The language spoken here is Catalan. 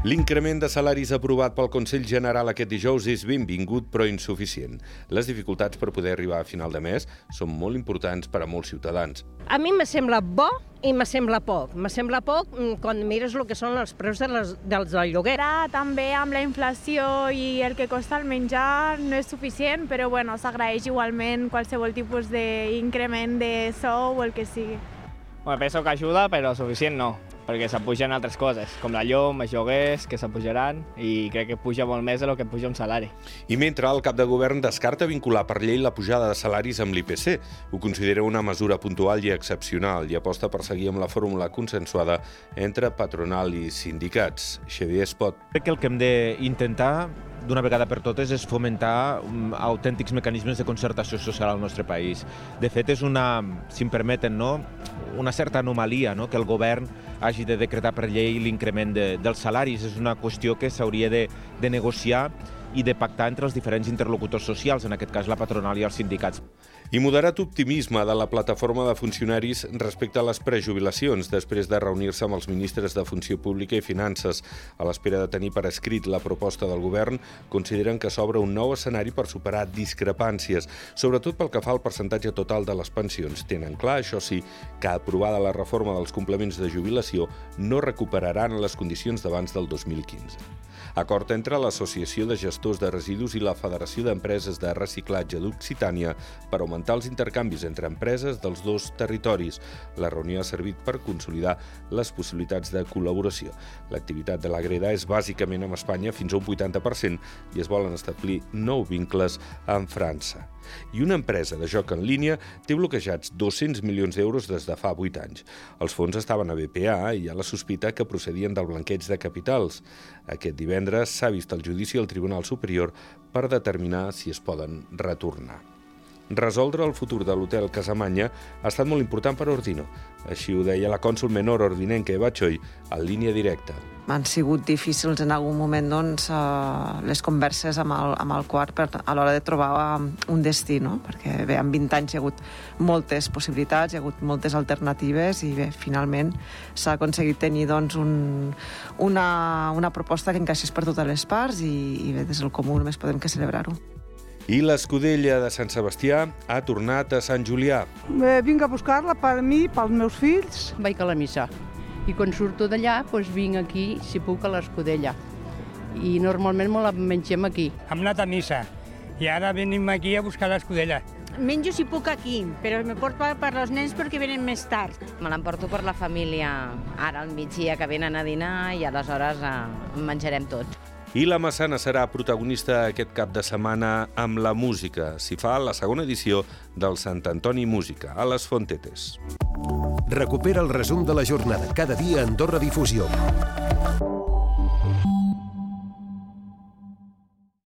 L'increment de salaris aprovat pel Consell General aquest dijous és benvingut però insuficient. Les dificultats per poder arribar a final de mes són molt importants per a molts ciutadans. A mi me sembla bo i me sembla poc. Me sembla poc mm, quan mires el que són els preus de les, dels del lloguer. Ara també amb la inflació i el que costa el menjar no és suficient, però bueno, s'agraeix igualment qualsevol tipus d'increment de sou o el que sigui. Bueno, penso que ajuda, però suficient no perquè s'apugen altres coses, com la llum, els lloguers, que s'apujaran, i crec que puja molt més del que puja un salari. I mentre el cap de govern descarta vincular per llei la pujada de salaris amb l'IPC, ho considera una mesura puntual i excepcional i aposta per seguir amb la fórmula consensuada entre patronal i sindicats. Xavier Espot. Crec que el que hem d'intentar d'una vegada per totes és fomentar um, autèntics mecanismes de concertació social al nostre país. De fet, és una, si em permeten, no? una certa anomalia no? que el govern hagi de decretar per llei l'increment de, dels salaris. És una qüestió que s'hauria de, de negociar i de pactar entre els diferents interlocutors socials, en aquest cas la patronal i els sindicats. I moderat optimisme de la plataforma de funcionaris respecte a les prejubilacions després de reunir-se amb els ministres de Funció Pública i Finances. A l'espera de tenir per escrit la proposta del govern, consideren que s'obre un nou escenari per superar discrepàncies, sobretot pel que fa al percentatge total de les pensions. Tenen clar, això sí, que aprovada la reforma dels complements de jubilació no recuperaran les condicions d'abans del 2015. Acord entre l'Associació de Gestors de Residus i la Federació d'Empreses de Reciclatge d'Occitània per augmentar els intercanvis entre empreses dels dos territoris. La reunió ha servit per consolidar les possibilitats de col·laboració. L'activitat de la Greda és bàsicament amb Espanya fins a un 80% i es volen establir nou vincles amb França. I una empresa de joc en línia té bloquejats 200 milions d'euros des de fa 8 anys. Els fons estaven a BPA i hi ha la sospita que procedien del blanqueig de capitals. Aquest divendres s'ha vist el judici al Tribunal Superior per determinar si es poden retornar. Resoldre el futur de l'hotel Casamanya ha estat molt important per Ordino. Així ho deia la cònsul menor ordinenca Eva Choi en línia directa. Han sigut difícils en algun moment doncs, uh, les converses amb el, amb el quart per, a l'hora de trobar un destí, no? perquè bé, en 20 anys hi ha hagut moltes possibilitats, hi ha hagut moltes alternatives i bé, finalment s'ha aconseguit tenir doncs, un, una, una proposta que encaixés per totes les parts i, i bé, des del comú només podem que celebrar-ho. I l'escudella de Sant Sebastià ha tornat a Sant Julià. Eh, vinc a buscar-la per mi, pels meus fills. Vaig a la missa i quan surto d'allà doncs vinc aquí, si puc, a l'escudella. I normalment me la mengem aquí. Hem anat a missa i ara venim aquí a buscar l'escudella. Menjo si puc aquí, però me porto per als nens perquè venen més tard. Me l'emporto per la família ara al migdia que venen a dinar i aleshores eh, menjarem tots. I la Massana serà protagonista aquest cap de setmana amb la música. S'hi fa la segona edició del Sant Antoni Música, a les Fontetes. Recupera el resum de la jornada cada dia a Andorra Difusió.